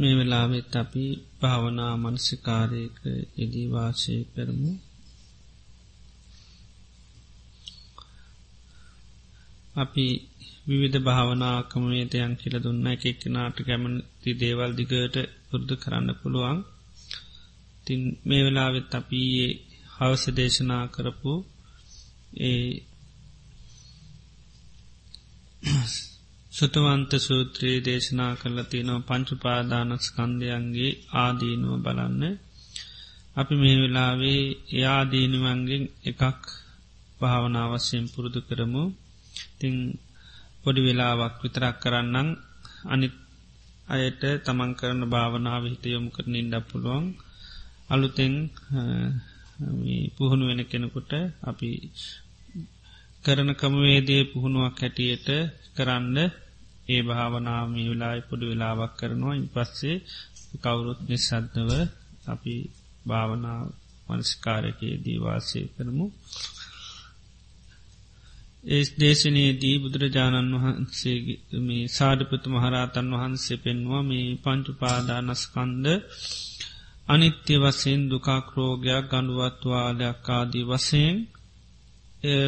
මේ වෙලාවෙත් අපි භාවනා මනසිකාරයක ඉදිවාශය කරමු. අපි විවිධ භාවනාකමේතයන් කියල දුන්න එකක් නාට කැමති දේවල් දිගට පුරුදු කරන්න පුළුවන්. තින් මේ වෙලාවෙත් අපි හවස දේශනා කරපු ඒ සුතවන්ත සූත්‍රයේ දේශනා කරලා තියනව පංචුපාදානස්කන්දයන්ගේ ආදීනුව බලන්න. අපි මේ වෙලාවේ එයාදීනුවන්ගෙන් එකක් භාවනාවස්යෙන් පුරුදු කරමු. තිං පොඩි වෙලාවක් විතරක් කරන්නම්. අනිත් අයට තමන් කරන භාවනාව හිත යොමු කරන ඉඩ පුළුවන්. අලුතෙන් පුහුණු වෙන කෙනෙකුට අපි කරන කමවේදේ පුහුණුවක් හැටියට කරන්න ඒ භාවනාමී වෙලායි පොඩි වෙලාවක් කරනවා. ඉන් පස්සේ කවුරුත් නිසද්දව අපි භාවනා මනස්කාරකයේ දීවාසය කරමු. ඒ දේශනයේදී බුදුරජාණන් වහන්සේ මේ සාධපතු මහරාතන් වහන්සේ පෙන්වා මේ පංචුපාදානස්කන්ද අනිත්‍ය වසයෙන් දුකාක්‍රෝගයක් ගඩුවත්වාලයක් ආදී වසයෙන්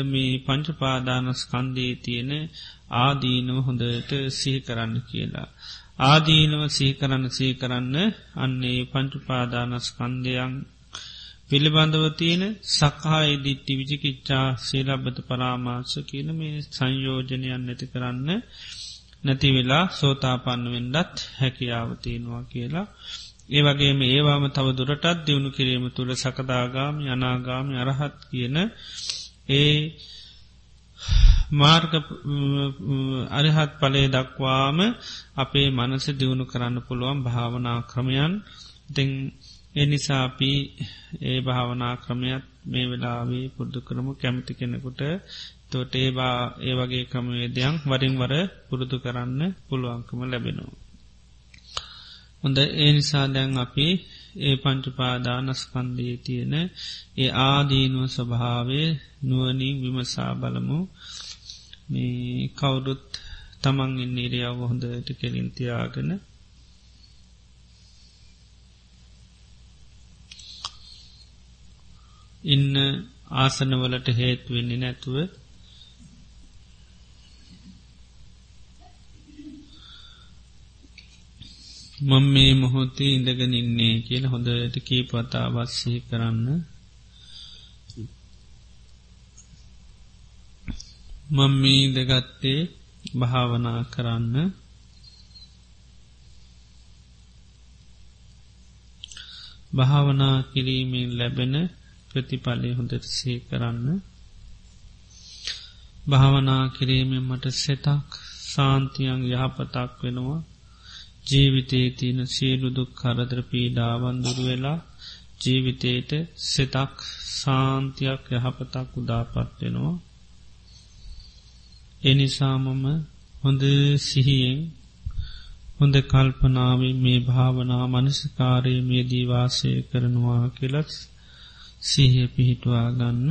මේ පංචපාදානස්කන්දී තියෙන ආදීනව හොඳට සිහි කරන්න කියලා. ආදීනව සීකරන්න සීකරන්න අන්නේ පංචුපාදානස්කන්දයන් පිළිබඳව තියෙන සකහා ඉදිට්ටි විචිකිච්චා සීලබ්බත පරාමාර්ශ කියන මේ සංයෝජනයන් නැති කරන්න නැති වෙලා සෝතාපන්න වෙන්ඩත් හැකියාවතියෙනවා කියලා. ඒ වගේම ඒවාම තව දුරටත් දියුණු කිරීම තුළ සකදාගාම යනාගාම අරහත් කියන ඒ මාර්ග අරහත් පලේ දක්වාම අපේ මනස දියුණු කරන්න පුළුවන් භාවනා ක්‍රමයන් දෙ එනිසාපි ඒ භාවනා ක්‍රමයක් මේ වෙලාවේ පුද්දු කරමු කැමති කෙනෙකුට තොට ඒබා ඒ වගේ ක්‍රමවේදයන් වරින් වර පුරුදු කරන්න පුළුවන්කම ලැබෙනවා. හොඳ ඒ නිසා දැන් අපි ඒ පංචුපාදානස්කන්දයේ තියෙන ඒ ආදීනුව ස්වභාවේ නුවනින් විමසා බලමු. මේ කවුරුත් තමන් ඉන්න ඉරියාව හොඳට කෙලින්තියාගෙන ඉන්න ආසනවලට හේත් වෙන්නේ නැතුව මං මේ මොහොතේ ඉඳගෙන ඉන්නේ කියල හොඳට කීපතා වත්සී කරන්න. මං මීදගත්තේ භාවනා කරන්න. භාවනා කිරීමෙන් ලැබෙන ප්‍රතිඵලය හොඳට සේ කරන්න. භාවනා කිරීමෙන් මට සෙතක් සාන්තියන් යහපතක් වෙනවා. ජීවිතේ තියන සියලුදුක් කරදර පීඩාවන්දුරු වෙලා ජීවිතේට සෙතක් සාන්තියක් යහපතක් උදාපත් වෙනවා. එනිසාමම හොඳ සිහියෙන් හොඳ කල්පනාවේ මේ භාවනා මනසිකාරයේ මේ දීවාසය කරනවා කෙලත් සිහය පිහිටවා ගන්න.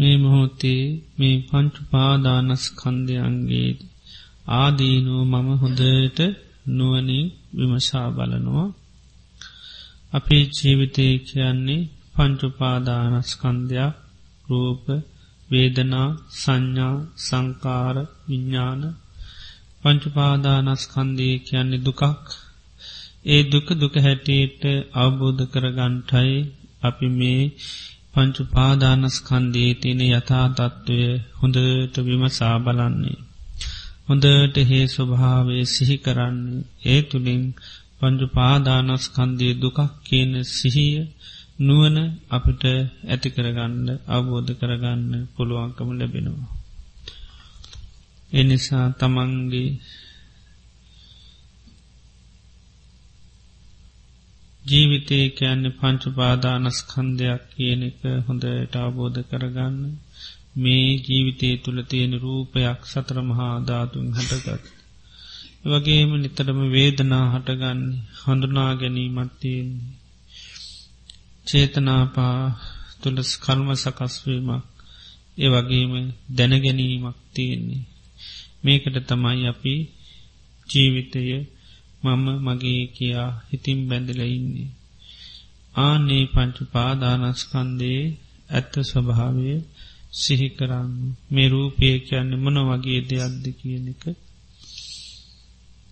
මේ මොහොතේ මේ පංචුපාදානස්කන්දයන්ගේ ආදීනුව මම හොඳට නුවනින් විමශා බලනවා. අපේ ජීවිතය කියන්නේ පංචුපාදානස්කන්ධයක් රූප වේදනා සංඥා සංකාර විඤ්ඥාන පංචුපාදානස්කන්දී කියන්නේ දුකක්. ඒ දුක දුක හැටියට අවබෝධ කරගන්ටයි අපි මේ පංචුපාදානස්කන්දී තියෙන යථා තත්ත්වය හොඳට විමසා බලන්නේ. හොඳට හේ ස්වභාවේ සිහි කරන්නේ ඒ තුළින් පංචුපාදානස්කන්දී දුකක් කියන සිහිය නුවන අපිට ඇති කරගන්න අවබෝධ කරගන්න පුළුවන්කම ලැබෙනවා. එනිසා තමන්ගේ ජීවිතය කියන්නේ පංචුපාදානස්කන්ධයක් කියන එක හොඳට අවබෝධ කරගන්න මේ ජීවිතය තුළ තියෙන රූපයක් සතර මහා ධාතුන් හටගත්. වගේම නිතරම වේදනා හටගන්න හඳුනා ගැනීමත්තියෙන් චේතනාපා තුළස් කල්ම සකස්වීමක් ඒ වගේම දැනගැනීමක් තියෙන්නේ. මේකට තමයි අපි ජීවිතය මම මගේ කියා හිතින් බැඳල ඉන්නේ. ආනේ පංචු පාදානස්කන්දේ ඇත්ත ස්වභාවය සිහිකරන්න මේ රූපය කියන්න මොන වගේ දෙයක්ද කියන එක.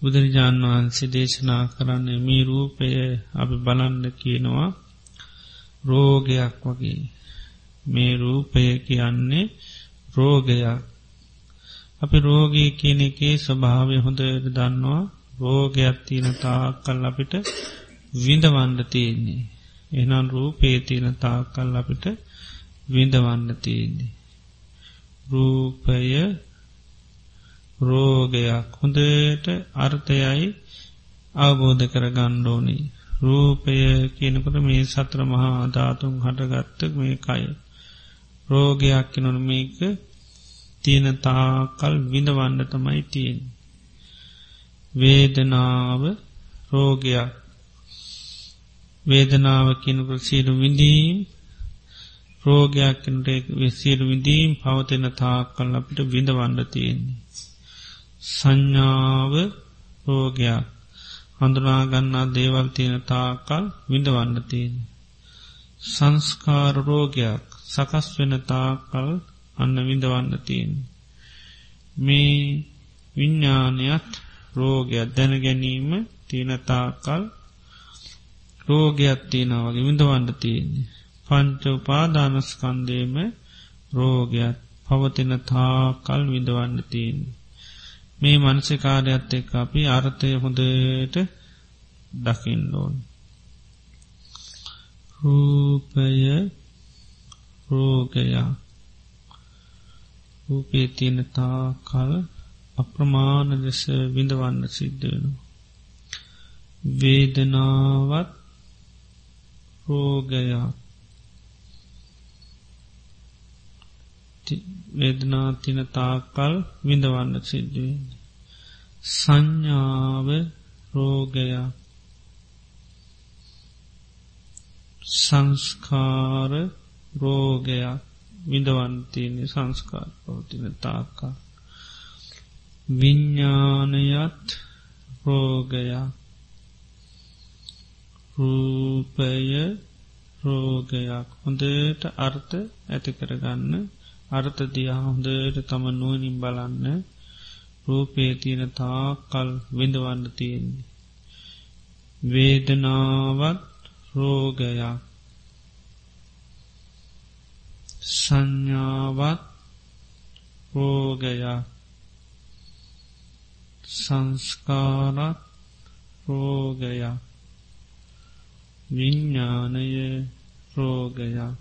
බුදුරජාණන් වහන්සේ දේශනා කරන්න මේ රූපය අපි බලන්න කියනවා රෝගයක් වගේ. මේ රූපය කියන්නේ රෝගයක්. අපි රෝගී කියන එකේ ස්වභාවය හොඳට දන්නවා. රෝගයක් තියෙන තාකල් අපිට විඳවන්න තියෙන්නේ. එනම් රූපේ තියෙන තාකල් අපිට විඳවන්න තියෙන්නේ. රූපය රෝගයක් හොඳට අර්ථයයි අවබෝධ කර ගණ්ඩෝනී රූපය කියනකට මේ සත්‍ර මහා ධාතුන් හටගත්තක මේ කය. රෝගයක් කිනොන මේක තියෙන තාකල් විඳවන්න තමයි තියෙන් වේදනාව රෝගයක් වේදනාව කියනකට සීරු විඳීම් රෝගයක් කනට විසිරු විඳීම් පවතින තාකල් අපිට විඳවන්න තියෙන්නේ සංඥාව රෝගයක් හඳුනාගන්නා දේවල් තියෙන තාකල් විඳවන්න තියෙන. සංස්කාර රෝගයක් සකස් වෙන තාකල් අන්න විඳවන්න තියෙන. මේ විඤ්ඥානයත් රෝගයක් දැන ගැනීම තියෙනතාකල් රෝගයක් තියෙන වගේ විඳවන්න තියෙන්නේ. පංච උපාදානස්කන්දේම රෝගයක් පවතින තාකල් විඳවන්න තියෙන්නේ. මේ මනසිකාරයත් එක් අපි අර්ථය හොඳට දකිින්ඩෝන් රූපය රෝගයා රූපේ තියනතා කල් අප්‍රමාණ ලෙස විඳවන්න සිද්ධවෙනු. වේදනාවත් රෝගයා වේදනා තින තාකල් විඳවන්න සිද්ධුවෙන්. සංඥාව රෝගයක් සංස්කාර රෝගයක් විඳවන්තියනෙ සංස්කාර පවතින තාකා. විඤ්ඥානයත් රෝගයක්. රූපය රෝගයක්. හොඳට අර්ථ ඇති කරගන්න. අර්ථ දියා හොඳට තම නුවනින් බලන්න. රූපේ තියෙන තාකල් විඳවන්න තියෙන්නේ. වේදනාවත් රෝගයක්. සංඥාවත් රෝගයක්. සංස්කාරත් රෝගයක් විඤ්ඥානය රෝගයක්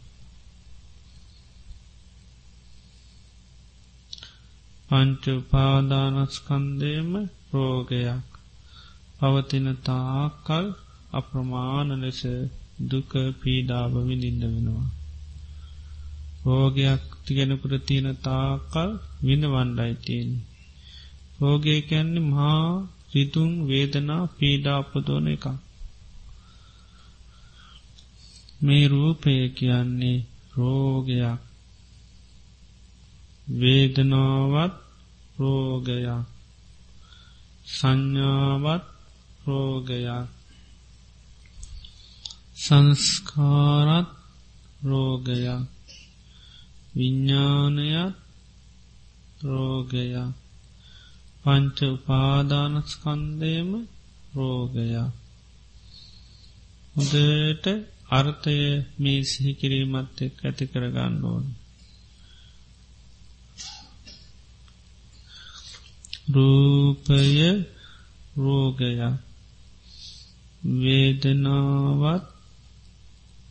පංච උපාදානස්කන්දයම රෝගයක් පවතින තාකල් අප්‍රමාණ ලෙස දුක පීඩාව විඳින්න වෙනවා. රෝගයක් තිගෙනකුට තියෙන තාකල් විඳ වණ්ඩයිතියෙන්. රෝගය කැන්නේ මහා රිතුන් වේදනා පීඩාපදෝන එක. මේ රූපය කියන්නේ රෝගයක්. වේදනාවත් රෝගයක්. සංඥාවත් රෝගයක්. සංස්කාරත් රෝගයක්. විඤ්ඥානයත් රෝගයක්. පංච උපාදානස්කන්දයම රෝගයක්. හොදට අර්ථය මේ සිහිකිරීමත් එක් ඇති කරගන්න ඕන. රූපය රෝගයක්. වේදනාවත්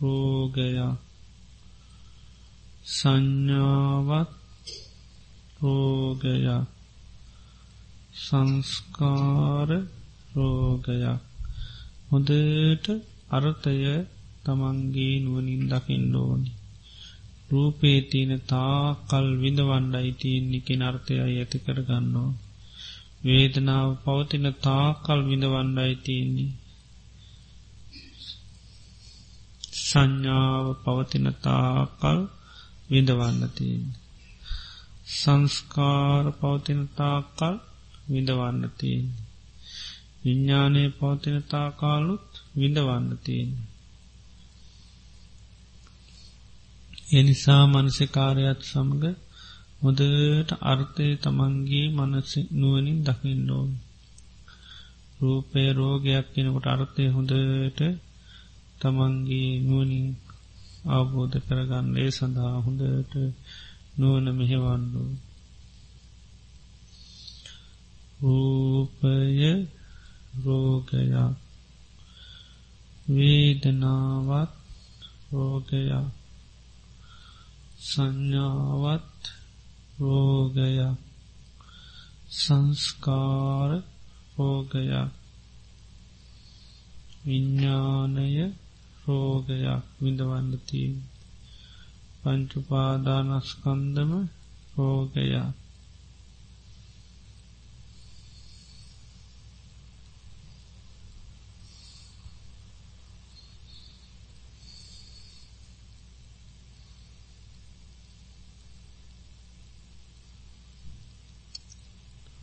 රෝගයක්. සංඥාවත් රෝගයක්. සංස්කාර රෝගයක් හොදට අර්ථය තමන්ගේ නුවනින් දකිින්ඩෝනි රූපේ තියන තා කල් විඳවණ්ඩයි තියන්නේ කෙන අර්ථය ඇති කරගන්නවා වේදනාව පවතින තාකල් විඳවන්නයි තියෙන්නේ. සංඥාව පවතින තාකල් විඳවන්න තියෙන්. සංස්කාර පවතිනතාකල් විඳවන්න තියෙන්. විඤ්ඥානය පවතිනතාකාලුත් විඳවන්න තියෙන්. එනිසා මනසිකාරයත් සමඟ හොදට අර්ථය තමන්ගේ මනස නුවනින් දකිින්ඩෝන්. රූපය රෝගයක් කෙනකොට අර්ථය හොඳට තමන්ගේ නුවනින් අවබෝධ කරගන්න ඒ සඳහා හොඳට නුවන මෙහෙවන්නු. රූපය රෝගයක්. වේදනාවත් රෝගයක්. සංඥාවත් රෝගයක්. සංස්කාර රෝගයක්. විඤ්ඥානය රෝගයක් විඳවන්නතිී පංචුපාදානස්කන්දම රෝගයක්.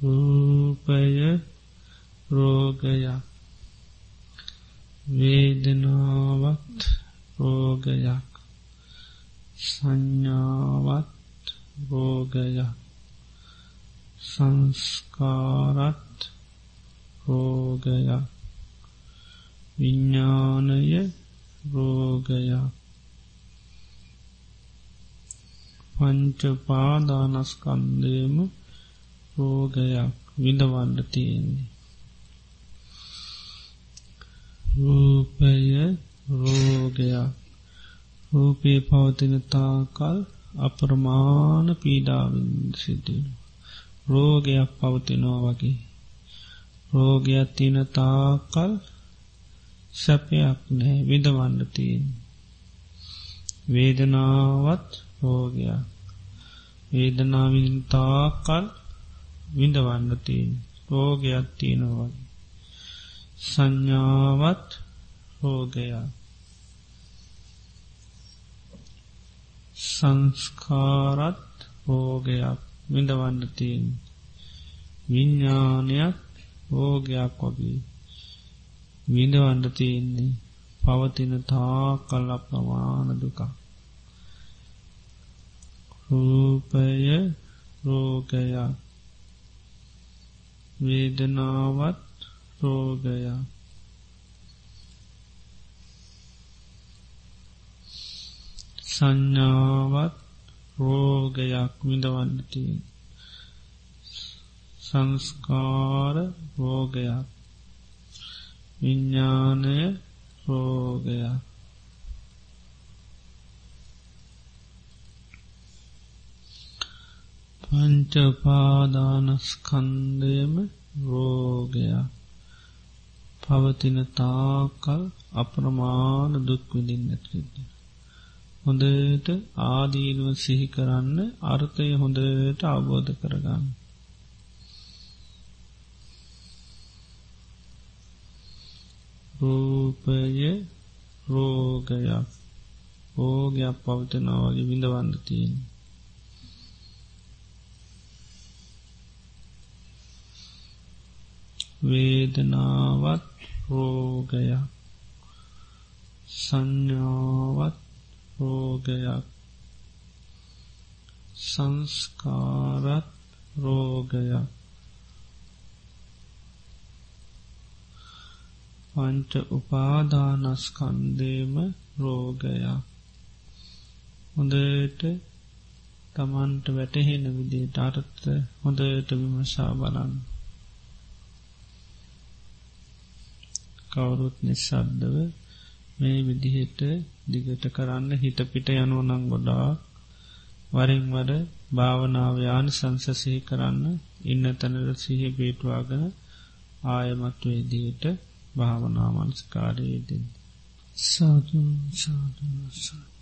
රූපය රෝගයක්. වේදනාවත් රෝගයක්. සංඥාවත් රෝගයක්. සංස්කාරත් රෝගයක්. විඤ්ඥානය රෝගයක්. පංචපාදානස්කන්දයම රෝගයක් විඳවන්න තියෙන්නේ. රූපය රෝගයක් රූපේ පවතින තාකල් අපරමාන පීඩාවින් සිදුවෙන. රෝගයක් පවතිනවා වගේ. රෝගයක් තින තාකල් සැපයක් නෑ විදවන්න තියෙන්. වේදනාවත් රෝගයක්. වේදනාවින් තාකල් විඳවන්නතින් රෝගයක් තියෙනවගේ. සංඥාවත් රෝගයක්. සංස්කාරත් රෝගයක් විඳවන්නතින් විඤ්ඥානයක් රෝගයක් වගේ විඳවන්න තියෙන්නේ පවතින තා කල්ල ප්‍රමාණ දුකා රූපය රෝගයක් වේදනාවත් රෝගයක්. සංඥාවත් රෝගයක් විඳවන්නති සංස්කාර රෝගයක්. විඤ්ඥානය රෝගයක්. පංචපාදානස්කන්දයම රෝගයක් පවතින තාකල් අප්‍රමාණ දුක්විදින්නත්විද. හොඳට ආදීනුව සිහි කරන්න අර්ථය හොඳට අවබෝධ කරගන්න. රූපය රෝගයක් ඕගයක් පවතනාවගේ විඳවන්න තියෙන. වේදනාවත් රෝගයක්. සංඥාවත් රෝගයක්. සංස්කාරත් රෝගයක්. පංච උපාදානස්කන්දේම රෝගයක්. හොඳට තමන්ට වැටහෙන විදිට අර්ථ හොඳට විමසා බලන්න. කවුරුත් නිසද්දව මේ විදිහෙට දිගට කරන්න හිත පිට යනුවනං ගොඩා වරින්වර භාවනාවයාන සංසසහි කරන්න ඉන්න තැනට සිහ පේටවාගෙන ආයමත් වේදියට භාවනාමන්ස්කාරයේදෙන් සාධ සාධ සාධ